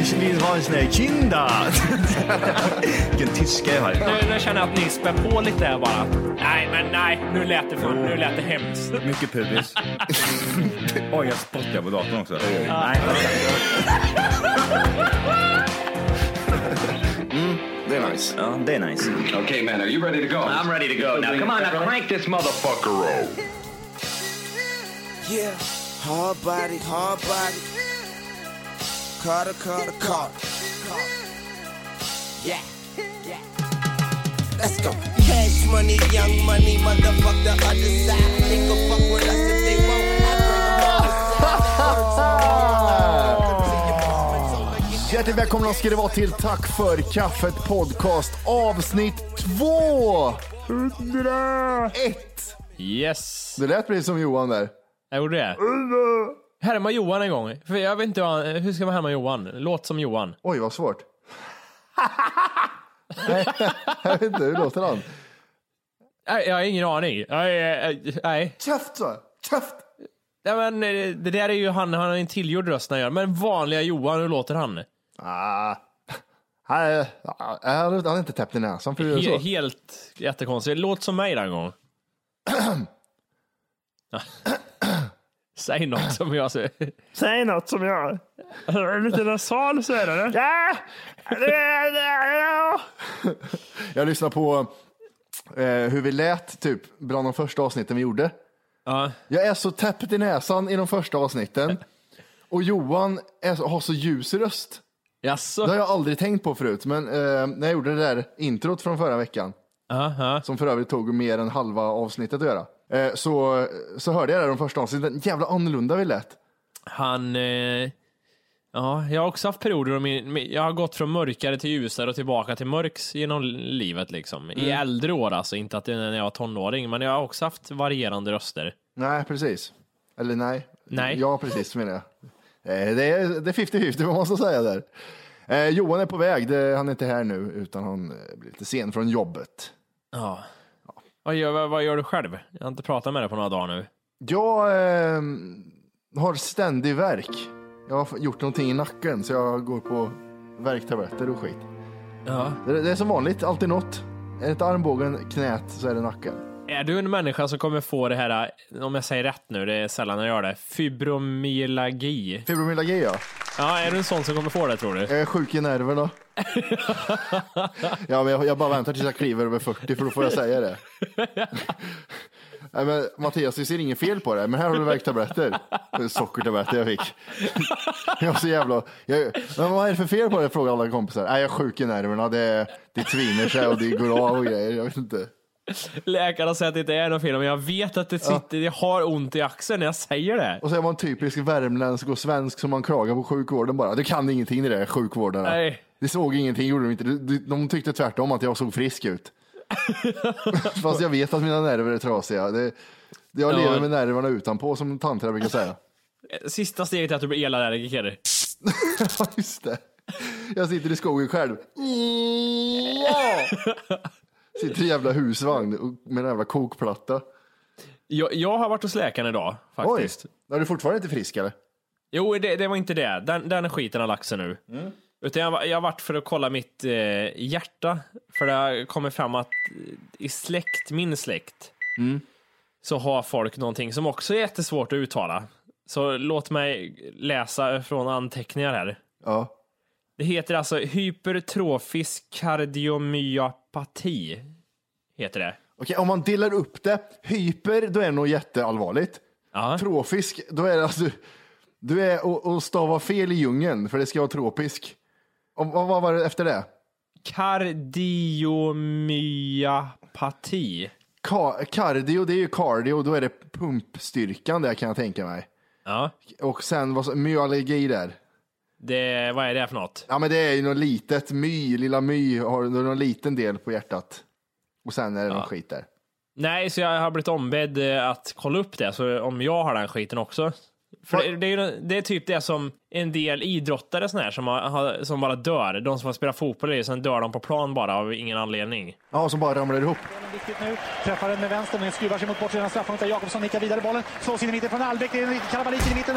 Ich vill ha en sån här kinda. Vilken tyska jag har. Nu, nu känner jag att ni spär på lite här bara. Nej, men nej, nu lät det, för, nu lät det hemskt. Mycket pubis. Oj, jag spottar på datorn också. Nej, Det är nice. ja, det är nice. okay, man, are you ready to go? I'm ready to go. Now, come on, now crank this motherfucker up. Yeah, hard body, hard body. Carter, Carter, Carter. Yeah, yeah. Let's go. Cash money, young money, motherfuck the other side. They can fuck with us if they want. I bring them all Hjärtligt välkomna ska det vara till Tack för kaffet podcast avsnitt 201. Yes. Det lät precis som Johan där. Jag gjorde det. Härma Johan en gång. För jag vet inte vad han, hur ska man härma Johan? Låt som Johan. Oj, vad svårt. Nej, jag vet inte, hur låter han? Nej, jag har ingen aning. Nej, nej, nej. Käft så! Käft! Ja, men, eh, det där är ju han, han har en tillgjord röst när han gör. Men vanliga Johan, hur låter han? Ah. Han han är- inte täppt i näsan för He, så. helt jättekonstigt. Låt som mig den gång. Säg något som jag säger. Säg något som jag... Lite nasal så är det. Ja! Jag lyssnade på eh, hur vi lät typ bland de första avsnitten vi gjorde. Ja. Jag är så täppt i näsan i de första avsnitten. Och Johan är, så- har så ljus röst. Jaså? Det har jag aldrig tänkt på förut, men eh, när jag gjorde det där introt från förra veckan, Ja, ja. som för övrigt tog mer än halva avsnittet att göra, eh, så, så hörde jag det de första avsnitten. Jävla annorlunda vi lät. Han... Eh, ja, jag har också haft perioder då min, jag har gått från mörkare till ljusare och tillbaka till mörks genom livet liksom. I äldre år alltså, inte att det när jag var tonåring, men jag har också haft varierande röster. Nej, precis. Eller nej. Nej. Ja, precis menar jag. Eh, det är det är 50-50 vad man ska säga där. Eh, Johan är på väg, det, han är inte här nu, utan han eh, blir lite sen från jobbet. Ja. Vad gör, vad, gör du själv? Jag har inte pratat med dig på några dagar nu. Jag eh, har ständig värk. Jag har gjort någonting i nacken så jag går på värktabletter och skit. Ja. Det, det är som vanligt, alltid något. Är det inte armbågen, knät så är det nacken. Är du en människa som kommer få det här, om jag säger rätt nu, det är sällan jag gör det, fibromyalgi? Fibromyalgi ja. Ja, är du en sån som kommer få det tror du? Jag är sjuk i nerverna. ja, men jag, jag bara väntar tills jag kliver över 40 för då får jag säga det. Nej, men Mattias, det ser inget fel på det, men här har du värktabletter. Sockertabletter jag fick. Jag är så jävla... Jag, men vad är det för fel på det? Frågar alla kompisar. Nej, jag är sjuk i nerverna. Det, det tviner sig och det går av och grejer. Jag vet inte. Läkarna säger att det inte är något fel, men jag vet att det sitter, jag har ont i axeln när jag säger det. Och så är man typisk värmländsk och svensk som man klagar på sjukvården bara. Du kan ingenting i det där sjukvården. Nej. Det såg ingenting, gjorde de inte. De- De tyckte tvärtom att jag såg frisk ut. Fast jag vet att mina nerver är trasiga. Det, jag Ja. lever med nerverna utanpå som tanterna brukar säga. Sista steget är att du blir elallergiker. Just det. Jag sitter i skogen själv. Ja! Sitter i jävla husvagn med en jävla kokplatta. Jag, jag har varit hos läkaren idag, Oj, faktiskt. är du fortfarande inte frisk eller? Jo, det, det var inte det. Den, den skiten har lagt sig nu. Utan jag, jag har varit för att kolla mitt eh, hjärta. För det har kommit fram att i släkt, min släkt, så har folk någonting som också är jättesvårt att uttala. Så låt mig läsa från anteckningar här. Ja. Det heter alltså hypertrofisk kardiomyopati. Heter det. Okej, om man delar upp det. Hyper, då är det nog jätteallvarligt. Ja. Trofisk, då är det alltså, du är och, och stava fel i djungeln för det ska vara tropisk. Om, vad, vad var det efter det? Kardiomyopati. Ka, cardio, det är ju cardio, då är det pumpstyrkan där kan jag tänka mig. Ja. Och sen vad så- myallergi där. Det, vad är det för något? Ja, men det är ju något litet. My, lilla My har du någon liten del på hjärtat. Och sen är det någon skit där. Nej, så jag har blivit ombedd eh, att kolla upp det, så om jag har den skiten också. För det, det, är, ju- det är typ det som en del idrottare sån här, som, har, som bara dör. De som har spelat fotboll, och sen dör de på plan bara av ingen anledning. Ja, som bara ramlar ihop. Nu. Träffar den med vänster, men skruvar sig mot bortre straffområdet. Jakobsson nickar vidare bollen. Slås in i mitten från Albeck. Det är en kalabalik in i mitten.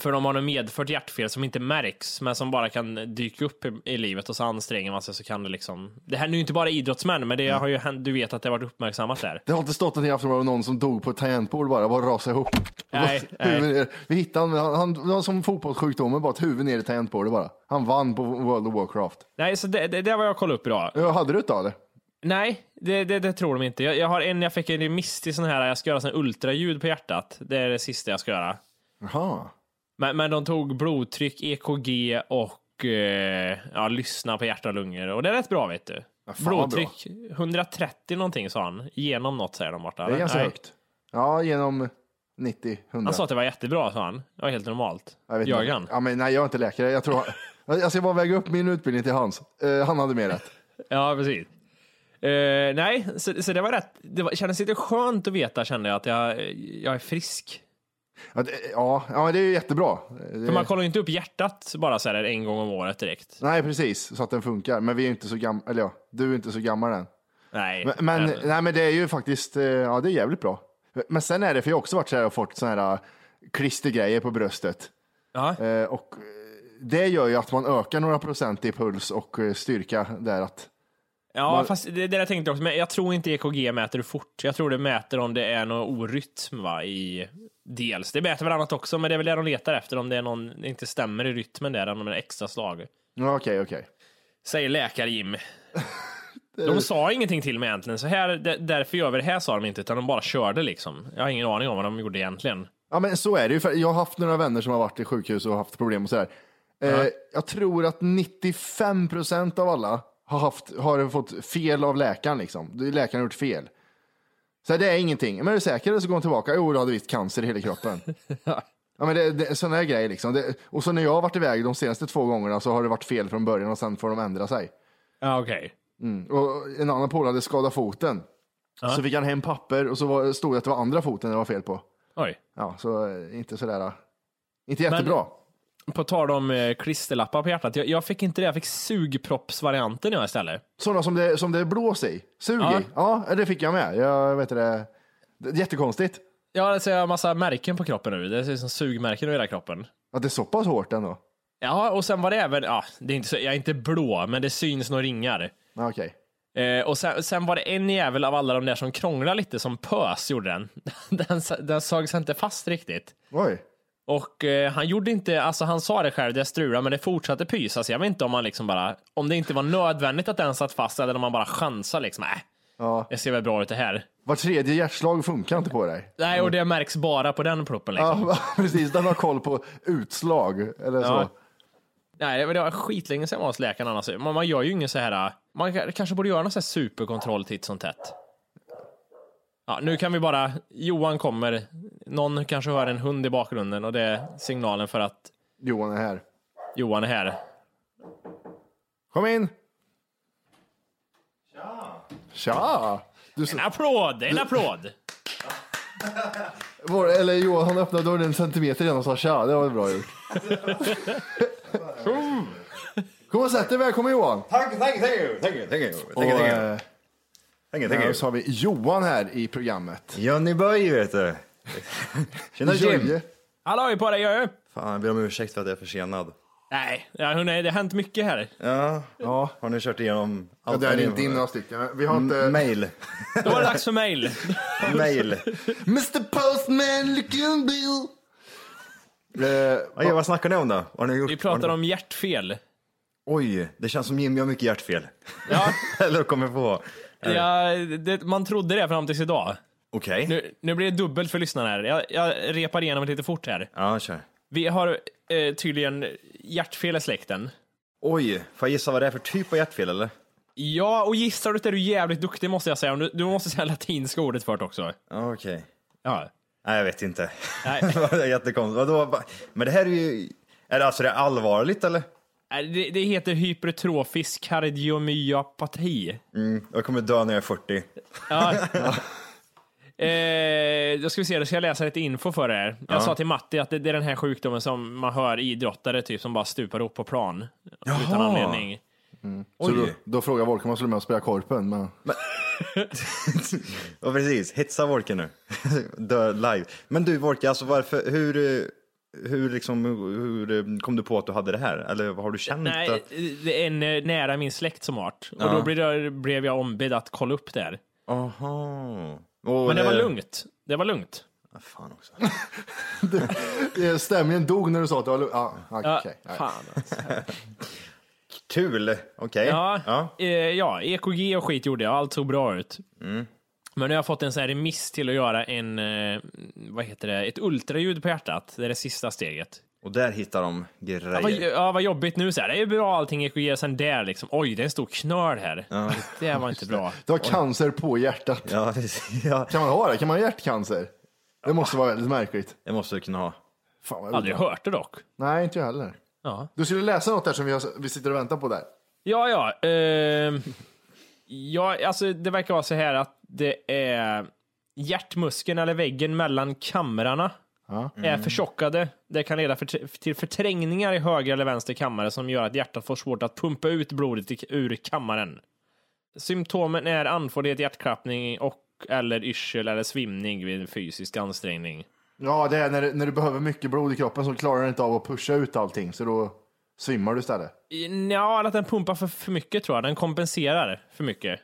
För de har nog medfört hjärtfel som inte märks, men som bara kan dyka upp i, i livet och så anstränger man sig så kan det liksom... Det här är ju inte bara idrottsmän, men det har ju hänt, du vet att det har varit uppmärksammat där. Det har inte stått någonting i Aftonbladet om någon som dog på ett tangentbord bara, bara rasade ihop. Nej, nej. Vi hittade han, han, det var som fotbollssjukdomen, bara ett huvud ner i tangentbordet bara. Han vann på World of Warcraft. Nej, så det, det, det var jag kollat upp idag. Ja, Hade du ett då eller? Nej, det, det, det tror de inte. Jag, jag har en, jag fick en remiss till sån här, jag ska göra sån ultraljud på hjärtat. Det är det sista jag ska göra. Jaha. Men, men de tog blodtryck, EKG och eh, ja, lyssna på hjärta och lungor. Och det är rätt bra vet du. Ja, blodtryck 130 någonting sa han. Genom något säger de borta. Det är ganska Nej. högt. Ja, genom 90, 100. Han sa att det var jättebra sa han. Det var helt normalt. Jag han? Ja, men nej, jag är inte läkare. Jag, tror, jag ska bara väga upp min utbildning till hans. Eh, han hade mer rätt. Ja, precis. Eh, nej, så, så det var rätt. Det var, kändes lite skönt att veta kände jag att jag, jag är frisk. Ja, det, ja, ja, det är ju jättebra. För man kollar ju inte upp hjärtat bara så här en gång om året direkt. nej, precis, så att den funkar. Men vi är inte så gamla, eller ja, du är inte så gammal än. Nej. Men, men, nej, men det är ju faktiskt, eh, ja det är jävligt bra. Men sen är det, för jag har också varit så här och fått såna här eh, klistergrejer på bröstet. Eh, och eh, det gör ju att man ökar några procent i puls och eh, styrka där att, Ja, Man- fast det, det jag tänkte också, men jag tror inte EKG mäter hur fort. Jag tror det mäter om det är någon orytm va, i dels. Det mäter väl annat också, men det är väl det de letar efter, om det är någon det inte stämmer i rytmen där, om det är extra slag. ja okej, okej. Säger läkare-Jim. De sa ingenting till mig egentligen, så här, därför gör vi det här sa de inte, utan de bara körde liksom. Jag har ingen aning om vad de gjorde egentligen. Ja men så är det ju, för jag har haft några vänner som har varit i sjukhus och haft problem och sådär. Eh, jag tror att 95 procent av alla har, haft, har fått fel av läkaren liksom. Läkaren har gjort fel. Så det är ingenting. Men är du säker? Så går hon tillbaka. Jo, du hade visst cancer i hela kroppen. ja, men det, det, sådana här grejer liksom. Det, och så när jag har varit iväg de senaste två gångerna så har det varit fel från början och sen får de ändra sig. Ja, okej. Och en annan polare hade skadat foten. Så fick han hem papper och så var, stod det att det var andra foten det var fel på. Oj. Ja, så eh, inte sådär, eh, inte jättebra. På tal om eh, klisterlappar på hjärtat, jag, jag fick inte det, jag fick sugproppsvarianten jag istället. Sådana som det, som det blåser i. Sug Ja. i. Ja, det fick jag med. Jag vet det. det jättekonstigt. Ja, det ser massa märken på kroppen nu. Det ser ut som sugmärken över hela kroppen. Att det är så pass hårt ändå. Ja, och sen var det även, ja, det är inte så, jag är inte blå, men det syns några ringar. Okej. Eh, och sen, sen var det en jävel av alla de där som krånglade lite som pös gjorde den. Den, den sög sig inte fast riktigt. Oj. Och eh, han gjorde inte, alltså han sa det själv, det strulade, men det fortsatte pysas. Jag vet inte om man liksom bara, om det inte var nödvändigt att den satt fast eller om man bara chansade liksom, äh, Ja. det ser väl bra ut det här. Var tredje hjärtslag funkar inte på dig. Nej, och det märks bara på den pluppen liksom. Ja, precis. Den har koll på utslag. Eller så. Ja. Nej, det var skitlänge sedan jag var hos läkaren annars. Man, man gör ju ingen så här, man ka- kanske borde göra någon så här superkontroll titt som tätt. Ja, nu kan vi bara, Johan kommer, någon kanske hör en hund i bakgrunden och det är signalen för att Johan är här. Johan är här. Kom in! Tja! Du, En applåd, en applåd! vår, eller Johan han öppnade dörren en centimeter innan och sa tja. Det var bra gjort. Kom och sätt dig. Välkommen Johan! Tack, tack, thank you, thank you, thank you. Och, Thank you, thank you. eh, Thank you, thank Ja, you. så har vi Johan här i programmet. Johnny Boy vet du. Tjena Jim. Jojje. Hallå på dig, Jöjö! Fan, jag ber om ursäkt för att jag är försenad. Nej, ja, hörni, det har hänt mycket här. Ja, Ja, har ni kört igenom ja, allt? det är ni- inte in några stycken. Vi har inte... Mail. Då var det dags för mail. Mail. Mr Postman looking bill. Eh, Oj, vad snackar ni om då? Vad Har ni gjort? Vi pratar har ni... om hjärtfel. Oj, det känns som Jim har mycket hjärtfel. Ja, Eller kommer på. Ja det, man trodde det fram tills idag. Okej. Nu, nu blir det dubbelt för lyssnarna här. Jag, jag repar igenom det lite fort här. Ja, kör. Vi har eh, tydligen hjärtfel i släkten. Oj, får jag gissa vad det är för typ av hjärtfel eller? Ja, och gissar du inte är du jävligt duktig måste jag säga. Du, du måste säga latinska ordet först också. Ja, okej. Ja. Nej, jag vet inte. Nej. det jättekonstigt. Vadå? Va- Men det här är ju... Är det alltså det är allvarligt eller? Nej, Det, det heter hypertrofisk kardiomyopati. Mm, jag kommer dö när jag är 40. Ja. Eh, då ska vi se, då ska jag läsa lite info för er. Jag sa till Matti att det, det är den här sjukdomen som man hör idrottare typ som bara stupar upp på plan. Utan Jaha. anledning. Så då, då frågar Volker om han skulle med och spela korpen. Men... Ja, precis. Hetsa Wolke nu. Dö live. Men du Wolke, alltså varför, hur, eh, hur, liksom, hur eh, kom du på att du hade det här? Eller vad har du känt? Nej, att- det är en eh, nära min släkt som art. Och Ja. då blev jag, blev jag ombedd att kolla upp det här. Aha. Och Men det var lugnt. Det var lugnt. Ah, fan också. Eh, Stämningen dog när du sa att det var lugnt. Ah, Ja, okej. Nej. fan alltså. Kul. Okej. Ja, Ja. Eh, ja, EKG och skit gjorde jag. Allt såg bra ut. Mm. Men nu har jag fått en sån här remiss till att göra en, eh, vad heter det, ett ultraljud på hjärtat. Det är det sista steget. Och där hittar de grejer. Ja, vad, ja, vad jobbigt nu så här. Det är ju bra allting EKG, sen där liksom. Oj, det är en stor knöl här. Det var inte bra. Du har cancer på hjärtat. Ja, ja, Kan man ha det? Kan man ha hjärtcancer? Det måste vara väldigt märkligt. det måste du kunna ha. Fan vad Aldrig hört det dock. Nej, inte jag heller. Ja, Du skulle läsa något där som vi, har, vi sitter och väntar på där. ja. ja, ehm, ja alltså det verkar vara så här att det är hjärtmuskeln eller väggen mellan kamrarna är förtjockade. Det kan leda för, till förträngningar i höger eller vänster kammare som gör att hjärtat får svårt att pumpa ut blodet i- ur kammaren. Symptomen är andfåddhet, hjärtklappning och eller yrsel eller svimning vid fysisk ansträngning. Ja, det är när, när du behöver mycket blod i kroppen så klarar du inte av att pusha ut allting. Så då svimmar du istället. Ja, att den pumpar för, för mycket tror jag. Den kompenserar för mycket.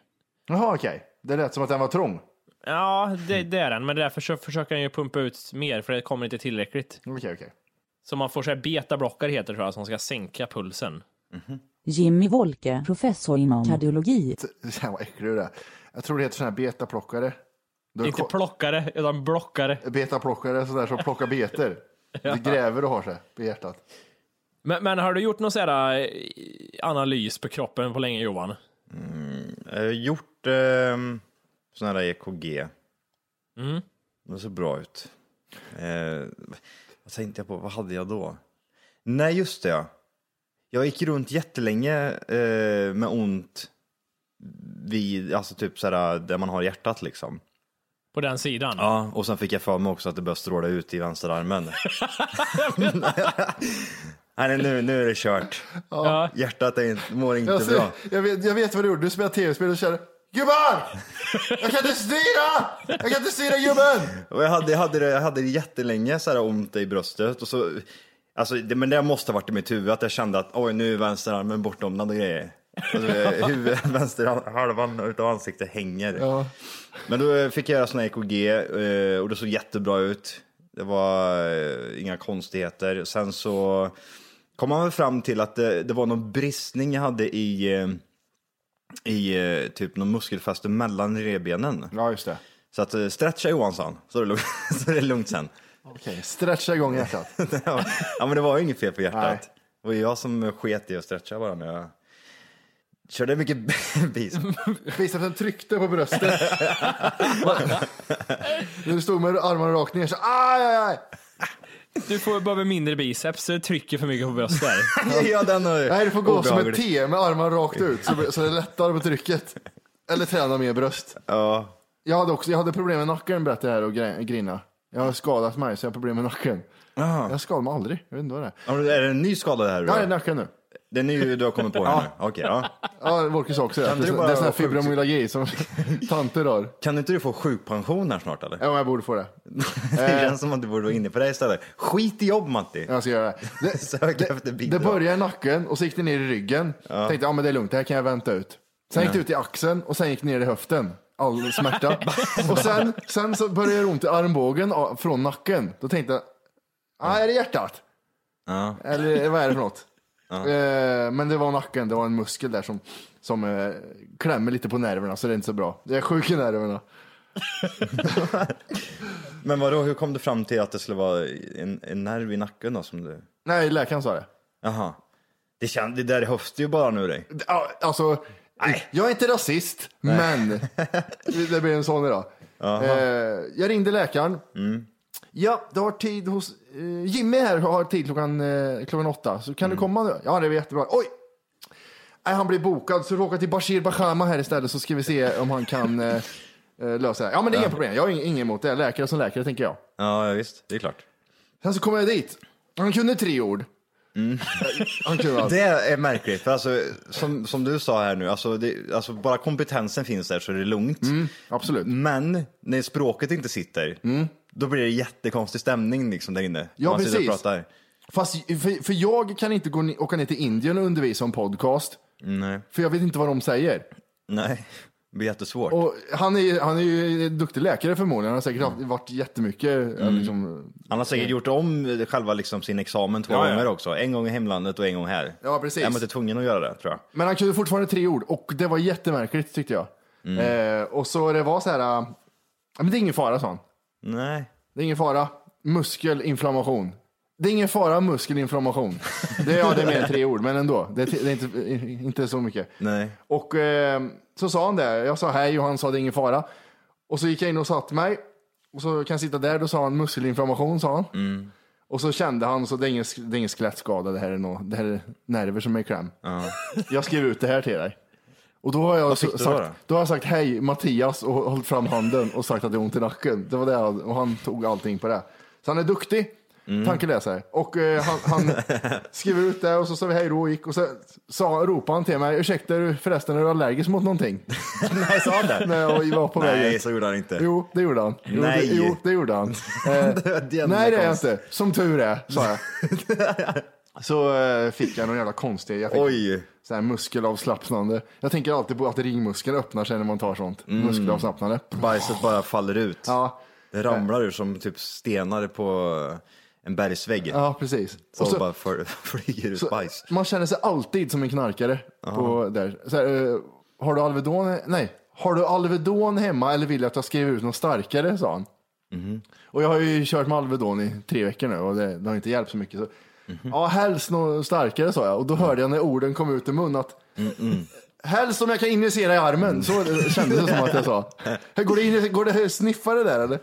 Jaha, okej. Det lät som att den var trång. Ja, det, det är den, men därför så försöker den ju pumpa ut mer för det kommer inte tillräckligt. Okej, okej. Så man får så här betablockare heter det tror jag, som ska sänka pulsen. Jimmy Wolke, professor inom kardiologi. Fan vad äcklig du är. Jag tror det heter sån här betaplockare. Du Inte ko- plockare, utan blockare. Betaplockare, sådär som plockar betor. Det gräver och har sig på hjärtat. Men, men har du gjort någon sån här eh, analys på kroppen på länge Johan? Jag har gjort eh, sån här EKG. Mm. Det såg bra ut. Eh, vad tänkte jag på? Vad hade jag då? Nej, just det. ja. Jag gick runt jättelänge eh, med ont vid, alltså typ såhär, där man har hjärtat liksom. På den sidan? Ja, och sen fick jag för mig också att det började stråla ut i vänsterarmen. Nej, nu, nu är det kört. Ja. Hjärtat är inte, mår inte Jag, ser, bra. jag, vet, jag vet vad du gjorde. Du spelar tv-spel och känner Gubbar! Jag kan inte styra! Jag kan inte styra gubben! Och jag hade, jag hade, det, jag hade det jättelänge så här ont i bröstet. Och så, alltså, det, men det måste ha varit i mitt huvud att jag kände att oj, nu är vänsterarmen bortdomnad och grejer. Alltså, huvudet, vänster halvan utav ansiktet hänger. Ja. Men då fick jag göra sån här EKG eh, och det såg jättebra ut. Det var eh, inga konstigheter. Sen så kom man väl fram till att det, det var någon bristning jag hade i, eh, i eh, typ någon muskelfäste mellan revbenen. Ja, just det. Så att eh, stretcha Johansson, så är det lugnt, så är det lugnt sen. Okej, stretcha igång hjärtat. ja, men det var ju inget fel på hjärtat. Nej. Det var jag som sket i att stretcha bara när jag körde mycket biceps. Bicepsen tryckte på bröstet. Du stod med armarna rakt ner så aj, aj, aj. Du får behöver mindre biceps, så det trycker för mycket på bröstet. ja, den har Nej, du får gå som ett. T med armarna rakt ut så, så det är lättare på trycket. Eller träna mer bröst. Ja, Jag hade också jag hade problem med nacken berättade jag här och gre- grina. Jag har skadat mig så jag har problem med nacken. Aha. Jag skadar mig aldrig. Jag vet inte vad det är. Ja, men är det en ny skada det här? Ja, det är nacken nu. Det är ny du har kommit på här nu? Okej, ja. Ja, Wolke sa också det. Kan Det du är, bara det är sån här vara sjuk? fibromyalgi som tanter har. Kan inte du få sjukpension här snart eller? Ja, jag borde få det. Det känns som att du borde vara inne på det istället. Skit i jobb Matti! Jag ska göra det. Det, Sök efter det bidrag. började i nacken och så gick det ner i ryggen. Tänkte, ja men det är lugnt, det här kan jag vänta ut. Sen gick det ut i axeln och sen gick det ner i höften. All smärta. och sen, sen så började det ont i armbågen av- från nacken. Då tänkte jag, ah, är det hjärtat? Ja. Eller vad är det för något? Eh, men det var nacken, det var en muskel där som, som eh, klämmer lite på nerverna så det är inte så bra. Jag är sjuk i nerverna. Men vadå, hur kom du fram till att det skulle vara en, en nerv i nacken då som du... Nej, läkaren sa det. Jaha. Det, kän, det där höfter ju bara nu dig. Ja, Alltså, jag är inte rasist, men det blir en sån idag. Eh, jag ringde läkaren. Ja, du har tid hos eh, Jimmy här har tid klockan, eh, klockan åtta. Så kan du komma nu? Ja, det är jättebra. Oj! Nej, han blir bokad så du åker till Bashir Bashama här istället så ska vi se om han kan eh, eh, lösa det. Ja, men det är inga problem. Jag har ing- inget emot det. Läkare som läkare tänker jag. Ja, visst. Det är klart. Sen så kommer jag dit. Han kunde tre ord. Han kunde allt. Det är märkligt, för alltså, som, som du sa här nu, alltså, det, alltså bara kompetensen finns där så är det lugnt. absolut. Men när språket inte sitter, då blir det jättekonstig stämning liksom där inne. Ja, Man och precis. pratar. Fast, för, för jag kan inte gå, ni- åka ner till Indien och undervisa om podcast. Nej. För jag vet inte vad de säger. Nej, det blir jättesvårt. Och han, är, han är ju en duktig läkare förmodligen. Han har säkert haft- varit jättemycket. ja, Liksom, Han har säkert gjort om själva liksom sin examen två Ja, ja. gånger också. En gång i hemlandet och en gång här. Ja, precis. Jag var inte tvungen att göra det, tror jag. men han kunde fortfarande tre ord och det var jättemärkligt tyckte jag. Mm. Eh, och så det var så här. ja, men det är ingen fara sa han. Nej. Det är ingen fara. Muskelinflammation. Det är ingen fara muskelinflammation. Det, ja, det är mer än tre ord, men ändå. Det är, det är inte, inte så mycket. Nej. Och eh, så sa han det. Jag sa hej och han sa det är ingen fara. Och så gick jag in och satte mig. Och så kan jag sitta där. Då sa han muskelinflammation sa han. Mm. Och så kände han så det är ingen, det är ingen skelettskada. Det här är, nå det här är nerver som är i kläm. Jag skrev ut det här till dig. Och då har jag, sagt, då då, har jag sagt hej Mattias och hållit fram handen och sagt att det är ont i nacken. Det var det jag, och han tog allting på det. Så han är duktig tankeläsare. Och eh, han, han skrev ut det och så sa vi hej då och gick och så sa, ropade han till mig, ursäkta förresten är du allergisk mot någonting? Nej, sa han det? När jag var på Nej, så gjorde han inte. Jo, det gjorde han. Jo, Nej. Det, jo, det gjorde han. Eh, Det nej, det är jag inte. Som tur är, sa jag. Så eh, fick jag någon jävla konstig, jag fick Oj. Så här muskelavslappnande. Jag tänker alltid på att ringmuskeln öppnar sig när man tar sånt. Muskelavslappnande. Bajset bara faller ut. Ja, Det ramlar ur som typ stenar på en bergsvägg. ja precis. Så, Och så- bara för, flyger ut bajs. Man känner sig alltid som en knarkare. På där. Så här, eh, har du Alvedon? Nej. Har du Alvedon hemma eller vill du att jag skriver ut något starkare? sa han. Och jag har ju kört med Alvedon i tre veckor nu och det, det har inte hjälpt så mycket. Så, Ja, helst något starkare sa jag. Och då hörde jag när orden kom ut ur mun att Helst om jag kan injicera i armen. Så kändes det som att jag sa. Går det, in, går det sniffa det där eller?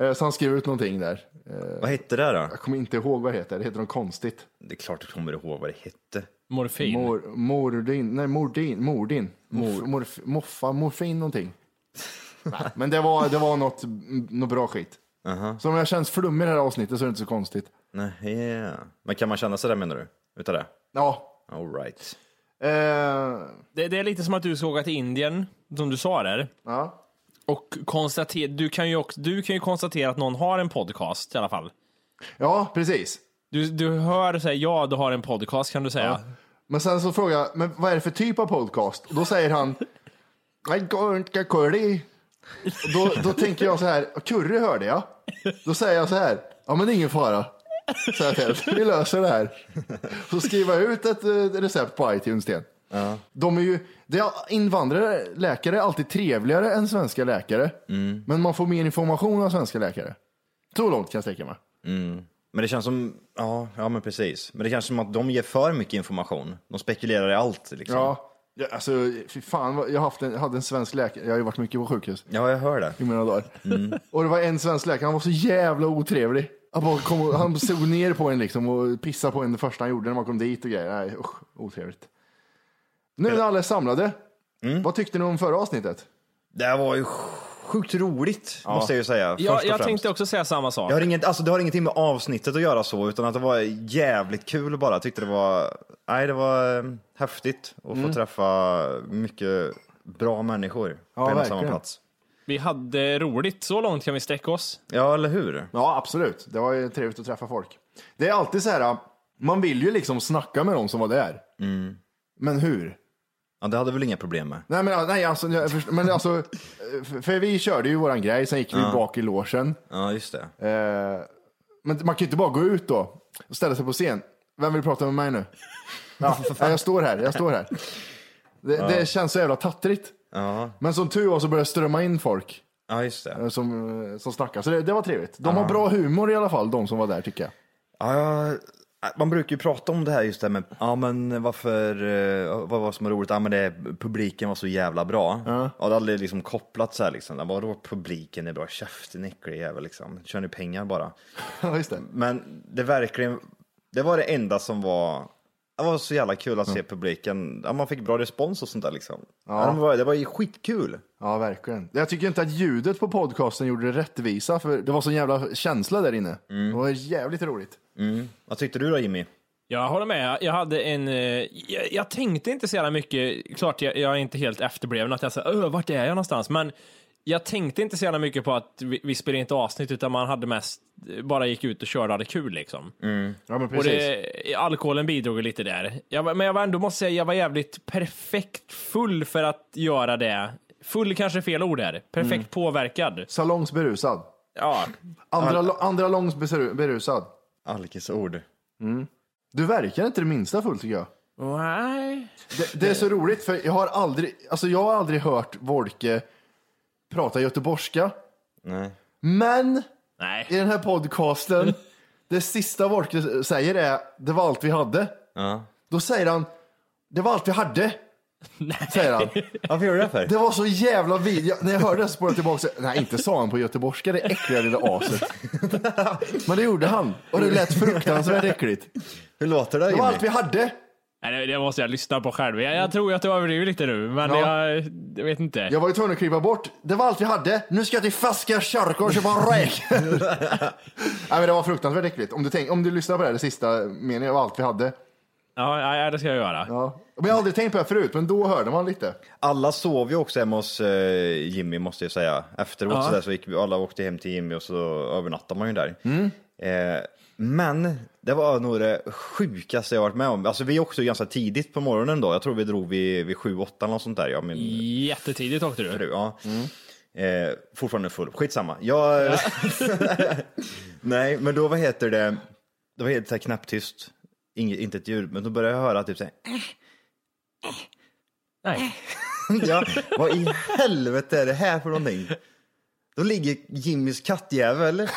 Eh, Så han skrev ut någonting där. Eh, Vad hette det då? Jag kommer inte ihåg vad det heter. Det heter något konstigt. Det är klart du kommer ihåg vad det hette. Morfin. Mor, mordin, nej mordin, mordin, Mor, morf, moffa, morfin någonting. Men det var, det var något, något bra skit. Så om jag känns flummig i det här avsnittet så är det inte så konstigt. Nej. Men kan man känna sig där menar du? Utav det? Ja. All right. Eh, Det, det är lite som att du ska åka till Indien, som du sa där. ja. Och konstatera, du kan ju också, du kan ju konstatera att någon har en podcast i alla fall. ja, precis. Du, du hör säga ja, du har en podcast kan du säga. Men sen så frågar jag, men vad är det för typ av podcast? Och då säger han, "Nej, går inte curry. Och Då, då tänker jag så här, curry hörde jag. Då säger jag så här, ja men det är ingen fara. Jag till. Vi löser det här. Så skriver jag ut ett eh, recept på iTunes till en. De är ju, det är invandrare, läkare är alltid trevligare än svenska läkare. Men man får mer information av svenska läkare. Så långt kan jag sträcka mig. Men det känns som, ja, ja men precis. Men det känns som att de ger för mycket information. De spekulerar i allt liksom. Ja, ja, alltså fy fan, jag haft en, hade en svensk läkare, jag har ju varit mycket på sjukhus Ja, jag hör det. i mina dagar. Och det var en svensk läkare, han var så jävla otrevlig. Han, bara kom, och- han såg ner på en liksom och pissade på en det första han gjorde när man kom dit och grejer. Nej usch, otrevligt. Nu när alla är samlade, vad tyckte ni om förra avsnittet? Det här var ju sjukt roligt, måste jag ju säga. Ja, jag tänkte också säga samma sak. Jag har inget, alltså det har ingenting med avsnittet att göra så, utan att det var jävligt kul bara. Jag tyckte det var, nej det var eh, häftigt att Mm. få träffa mycket bra människor på en och samma plats. Vi hade roligt, så långt kan vi sträcka oss. Ja, eller hur? Ja, absolut. Det var ju trevligt att träffa folk. Det är alltid så här, man vill ju liksom snacka med dem som var där. Men hur? Ja, det hade väl inga problem med. Nej, men, nej, alltså, jag förstår, men alltså, för, för vi körde ju våran grej, sen gick vi bak i logen. Ja, just det. Eh, men man kan ju inte bara gå ut då och ställa sig på scen. Vem vill prata med mig nu? Ja, ja, jag står här, jag står här. Det, det känns så jävla tattrigt. Ja, Men som tur var så började det strömma in folk ja just det. eh, som, eh, som snackar. Så det, det var trevligt. De har bra humor i alla fall, de som var där tycker jag. Ja, jag, Man brukar ju prata om det här just det här med, ja men varför, eh, vad var som var roligt? Ja men det, publiken var så jävla bra. Ja. det hade aldrig liksom kopplat så här liksom, vadå publiken är bra, käften äcklig jävel liksom, kör ni pengar bara. Ja, just det. Men det verkligen, det var det enda som var, det var så jävla kul att se publiken, ja, man fick bra respons och sånt där liksom. Ja. det, var, det var ju skitkul. Ja, verkligen. Jag tycker inte att ljudet på podcasten gjorde det rättvisa, för det var sån jävla känsla där inne. Det var jävligt roligt. Mm. Vad tyckte du då Jimmy? Jag håller med. Jag hade en... eh, Jag, jag tänkte inte så jävla mycket. Klart, jag, jag är inte helt efterbliven att jag sa öh, vart är jag någonstans? Men jag tänkte inte så jävla mycket på att vi, vi spelade inte avsnitt, utan man hade mest bara gick ut och körde och hade kul liksom. Ja, men Och precis. det, alkoholen bidrog lite där. Jag, men jag var ändå, måste säga, jag var jävligt perfekt full för att göra det. Full kanske är fel ord här. Perfekt Mm. påverkad. Salongsberusad. Ja. Andra, andra långs beru- berusad. Alkisord. Du verkar inte det minsta full tycker jag. Nej. Det, det är så roligt för jag har aldrig, alltså jag har aldrig hört Wolke prata göteborgska. Nej. Men Nej. i den här podcasten, det sista Wolke säger är det var allt vi hade. Ja. Då säger han det var allt vi hade. Säger han. Varför gjorde du det för? Det var så jävla vid. Jag, när jag hörde det så spårade jag tillbaka. så- Nej, inte sa han på göteborgska, det äckliga lilla aset. Men det gjorde han. Och det lät fruktansvärt äckligt. Hur låter det Det var Jimmy? allt vi hade. Nej, det, måste jag lyssna på själv. Jag, jag tror att du överdriver lite nu, men Ja. jag, jag vet inte. Jag var ju tvungen att kliva bort. Det var allt vi hade. Nu ska jag till Färska kyrka och köpa räk. Nej, men det var fruktansvärt äckligt. Om du, tänk, om du lyssnar på det här, det sista meningen, det var allt vi hade. Ja, ja, det ska jag göra. Ja. Men jag har aldrig tänkt på det här förut, men då hörde man lite. Alla sov ju också hemma hos eh, Jimmy måste jag säga. Efteråt Ja. så, där, så gick vi, alla åkte hem till Jimmy och så övernattade man ju där. Mm. Eh, men det var nog det sjukaste jag varit med om. Alltså vi åkte ju ganska tidigt på morgonen då. Jag tror vi drog vid, vid 7-8 eller något sånt där. Ja, min Jättetidigt åkte du. fru. Ja. Eh, fortfarande full. Skitsamma. Jag... Nej, men då vad heter det? Det var helt så här knäpptyst. Inget, inte ett ljud, men då började jag höra typ så här. Nej. Ja, vad i helvete är det här för någonting? Då ligger Jimmys kattjävel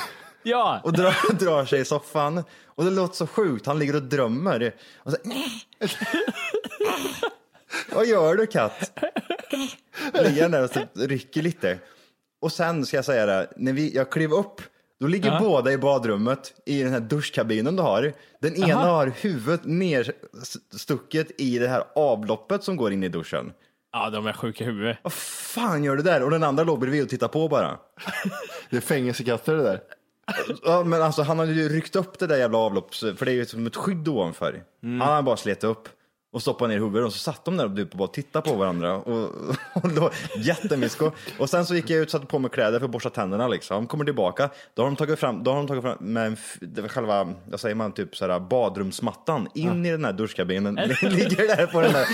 Ja. och drar, drar sig i soffan. Och det låter så sjukt, han ligger och drömmer. Och så, vad gör du katt? Ligger där och så rycker lite. Och sen ska jag säga det, när vi, jag klev upp, då ligger Ja. båda i badrummet i den här duschkabinen du har. Den ena Aha. har huvudet nerstucket i det här avloppet som går in i duschen. Ja, de är sjuka i huvudet. Vad fan gör du där? Och den andra låg bredvid och tittade på bara. Det är fängelsekatter det där. Ja, men alltså han hade ju ryckt upp det där jävla avlopps... För det är ju som ett skydd ovanför. Han hade bara slet upp och stoppat ner huvudet och så satt de där och typ bara tittade på varandra. Och, och då, jättemysko. Och sen så gick jag ut och satte på mig kläder för att borsta tänderna liksom. Kommer tillbaka, då har de tagit fram, då har de tagit fram med själva, vad säger man, typ såhär badrumsmattan in i den här duschkabinen. Ligger där på den där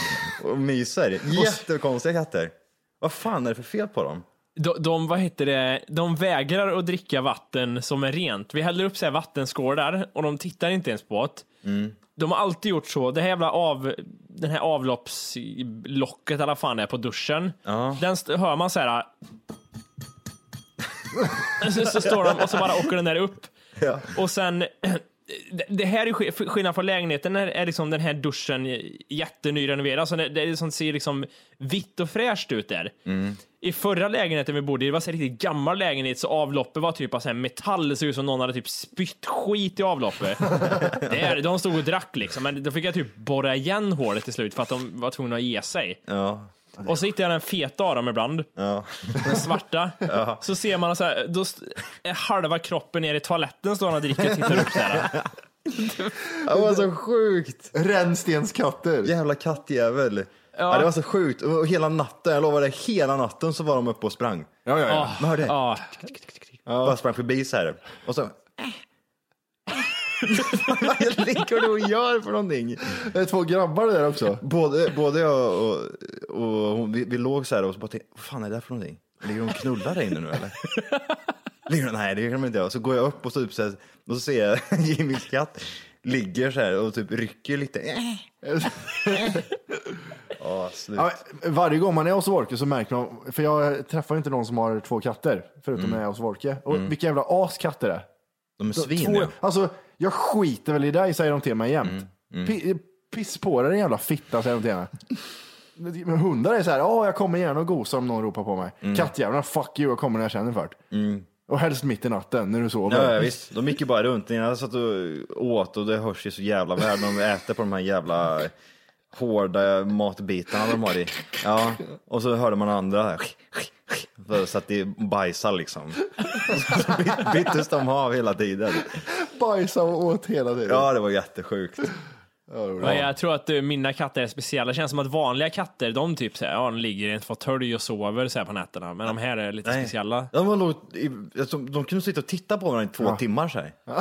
och myser. Jättekonstiga katter. Vad fan är det för fel på dem? De, de, vad heter det, de vägrar att dricka vatten som är rent. Vi häller upp så här vattenskålar och de tittar inte ens på det. Mm. De har alltid gjort så. Det här jävla av, den här avloppslocket eller fan är på duschen. Ja. Den hör man så här. så, så står de och så bara åker den där upp. Ja. Och sen, det- här är sk- skillnad från lägenheten, är, är liksom den här duschen jättenyrenoverad. Alltså det, det liksom, ser liksom vitt och fräscht ut där. I förra lägenheten vi bodde i, det var här riktigt gammal lägenhet, så avloppet var typ av så här metall, det såg ut som någon hade typ spytt skit i avloppet. det är, de stod och drack liksom, men då fick jag typ borra igen hålet till slut för att de var tvungna att ge sig. Ja. Och så hittar jag den feta av dem ibland. Ja. Den svarta. Så ser man så här, då är halva kroppen ner i toaletten står han och dricker och tittar upp så här. Det var så sjukt. Rännstenskatter. Jävla kattjävel. Ja. det var så sjukt. Och hela natten, jag lovar dig, hela natten så var de uppe och sprang. Ja, ja, ja. Man hörde det. ah. Bara sprang förbi så här. Och så... Vad ligger du och gör för någonting? Det är två grabbar där också. Både, både jag och, och hon, vi, vi låg så här och så bara tänkte, vad fan är det där för någonting? Ligger de och knullar där inne nu eller? Ligger de? Nej, det gör de inte. Och så går jag upp och så, typ så här, och så ser jag Jimmys katt ligger så här och typ rycker lite. Slut. Ja, varje gång man är hos Wolke så märker man, för jag träffar inte någon som har två katter, förutom när jag är hos Wolke. Och vilka jävla as katter det är. De är Två- svin ja. Alltså, jag skiter väl i dig, säger de till mig jämt. Mm, Pi- Piss på dig din jävla fitta, säger de till mig. Men hundar är så här, ja jag kommer gärna och gosar om någon ropar på mig. Mm. Kattjävlarna, fuck you, jag kommer när jag känner för det. Och helst mitt i natten när du sover. Ja, ja, visst. De gick ju bara runt. Jag satt och åt och det hörs ju så jävla väl. De äter på de här jävla hårda matbitarna de har i. Ja, och så hörde man andra här. Så att det bajsar liksom. Så byt- byttes de av hela tiden. Bajsa och åt hela tiden. Ja, det var jättesjukt. Ja, jag tror att eh, mina katter är speciella. Det känns som att vanliga katter, de typ så här, ja, de ligger i en fåtölj och sover så här på nätterna. Men de här är lite Nej. speciella. De, var i- alltså, de kunde sitta och titta på varandra i två timmar så här. Så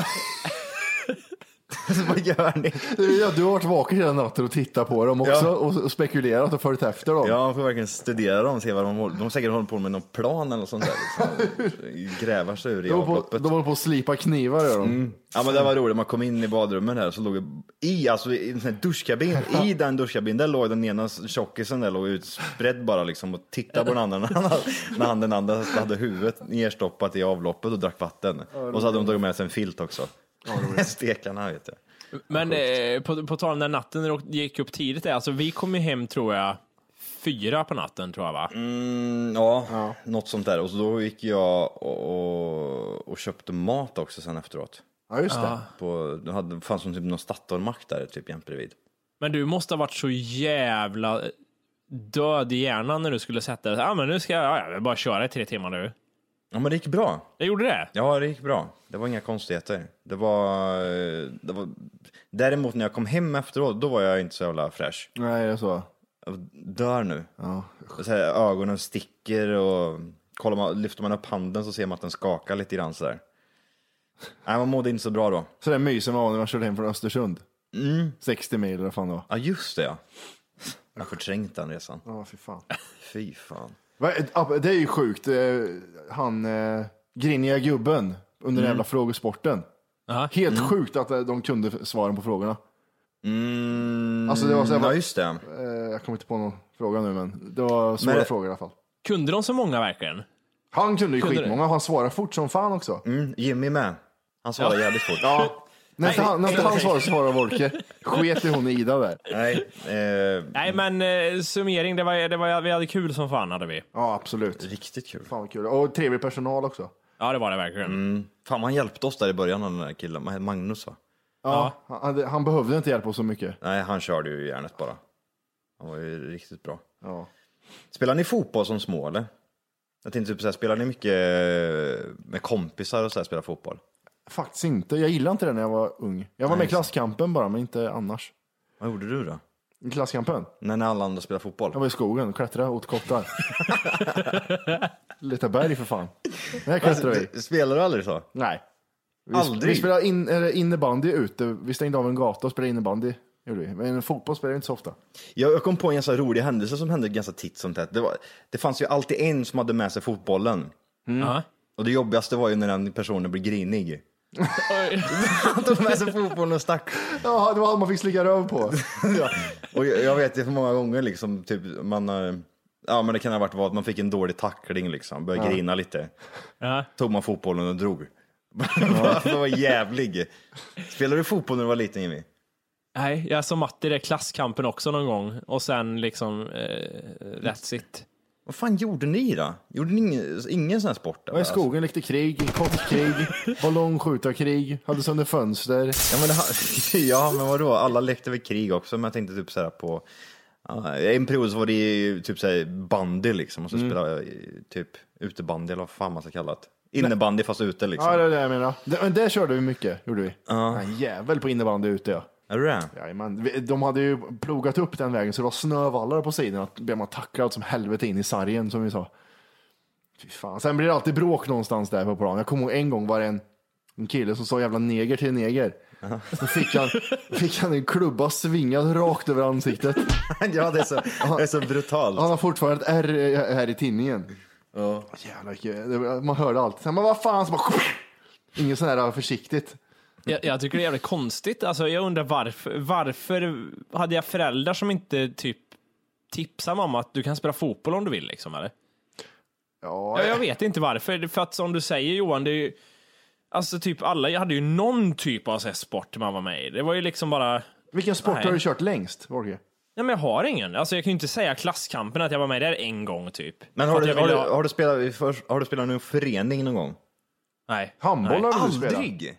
Vad gör ni? Ja, du har varit vaken hela natten och tittat på dem också Ja. och, och spekulerat och följt efter dem. Ja, man får verkligen studera dem, se vad de håller De har säkert hållit på med någon plan eller sånt där. Liksom. Grävar sig ur i de, avloppet. de håller på att slipa knivar gör de. Ja men det var roligt, man kom in i badrummet här så låg i, alltså i en duschkabin, i den duschkabinen där låg den ena tjockisen där låg utspridd bara liksom och tittade på den andra när han, när han den andra hade huvudet nerstoppat i avloppet och drack vatten. Och så hade de tagit med sig en filt också. Stekarna vet jag. Men eh, på, på tal om den natten när du gick upp tidigt, där, alltså vi kom ju hem tror jag fyra på natten tror jag va? Mm, ja, något sånt där. Och så då gick jag och, och, och köpte mat också sen efteråt. Ja, just det. På, det hade, fanns som typ någon Statoilmack där typ jämt bredvid. Men du måste ha varit så jävla död i hjärnan när du skulle sätta dig. Ja, men nu ska jag, ja, jag bara köra i tre timmar nu. Ja men det gick bra. Det gjorde det? Ja, det gick bra. Det var inga konstigheter. Det var, eh, det var... Däremot när jag kom hem efteråt, då var jag inte så jävla fräsch. Nej, det är så. Jag dör nu. Ja. Så här, ögonen sticker och kollar man, lyfter man upp handen så ser man att den skakar lite grann sådär. Nej, man mådde inte så bra då. Så det mysen man var när man körde hem från Östersund. 60 mil eller vad fan var. Ja, just det ja. Jag har förträngt den resan. Ja, fy fan. Fy fan. Ap- Det är ju sjukt. eh, Han eh, griniga gubben under den jävla frågesporten. Ja. Helt sjukt att eh, de kunde svaren på frågorna. Mm, Alltså, det var så här- ja, just det. Eh, Jag kommer inte på någon fråga nu, men det var svåra Men- frågor i alla fall. Kunde de så många verkligen? Han kunde ju Kunde skitmånga han svarade fort som fan också. Mm, Jimmy med. Han svarade jävligt fort. Ja. När inte han, när inte han svarade så svarade Volke. Sket i hon Ida där. Nej, eh, Nej, men eh, summering, det var, det var, vi hade kul som fan hade vi. Ja, absolut. riktigt kul. Fan vad kul. Och trevlig personal också. Ja, det var det verkligen. Fan, han hjälpte oss där i början, den där killen. Magnus va? Ja, Han, hade- han behövde inte hjälpa oss så mycket. Nej, han körde ju järnet bara. Han var ju riktigt bra. Ja. Spelar ni fotboll som små eller? Jag tänkte typ så här, spelar ni mycket med kompisar och så här, spelar fotboll? Faktiskt inte. Jag gillade inte det när jag var ung. Jag var med i klasskampen bara, men inte annars. Vad gjorde du då? I klasskampen? När alla andra spelar fotboll? Jag var i skogen och klättrade åt kottar. Lite berg för fan. Det här klättrade vi. Spelar du aldrig så? Nej. Vi, Aldrig? Vi spelade in, eller innebandy ute. Vi stängde av en gata och spelade innebandy. Gjorde vi. Men fotboll spelade vi inte så ofta. Jag, jag kom på en ganska rolig händelse som hände ganska titt som tätt. Det, var, det fanns ju alltid en som hade med sig fotbollen. Ja. Och det jobbigaste var ju när den personen blev grinig. Han tog med sig fotbollen och stack. Ja, det var allt man fick slicka röv på. ja. Och jag, jag vet det för många gånger liksom, typ man, ja men det kan ha varit vad, att man fick en dålig tackling liksom, började Ja. grina lite. Ja. Tog man fotbollen och drog. det var jävlig. Spelade du fotboll när du var liten Jimmy? Nej, jag som Matti det klasskampen också någon gång och sen liksom eh, that's it. Vad fan gjorde ni då? Gjorde ni ingen, ingen sån här sport? Var i skogen, lekte krig, kottkrig, ballongskjutarkrig, hade sönder fönster. Ja men, det, ja men vadå, alla lekte väl krig också, men jag tänkte typ såhär på ja, i en period så var det ju typ såhär bandy liksom, och så Mm. spelade jag typ utebandy eller vad fan man ska kalla det. Innebandy fast ute liksom. Ja, det är det jag menar. Det, men det körde vi mycket, gjorde vi. Ja. En jävel på innebandy ute ja. Är du det? Jajamän. De hade ju plogat upp den vägen så det var snövallar på sidan. Att blev man tacklad som helvete in i sargen som vi sa. Fy fan. Sen blir det alltid bråk någonstans där på plan. Jag kommer ihåg en gång var det en, en kille som sa jävla neger till neger. Så fick han, fick han en klubba svingad rakt över ansiktet. ja det är så, det är så brutalt. Han har fortfarande ett R här i tinningen. Ja. Jävlar, det- man hörde allt. Sen, men vad fan, så bara, inget sån här försiktigt. Jag, jag tycker det är jävligt konstigt. Alltså, jag undrar varför. Varför hade jag föräldrar som inte typ tipsade mig om att du kan spela fotboll om du vill liksom eller? Ja, Ja, jag vet inte varför. För att som du säger Johan, det är ju Alltså typ alla, jag hade ju någon typ av så här sport man var med i. Det var ju liksom bara... Vilken sport Nej. har du kört längst, Borge? Nej men jag har ingen. Alltså jag kan ju inte säga klasskampen att jag var med där en gång typ. Men har du, jag har, du, har, du spelat, har du spelat någon förening någon gång? Nej. Handboll har du spelat? Aldrig!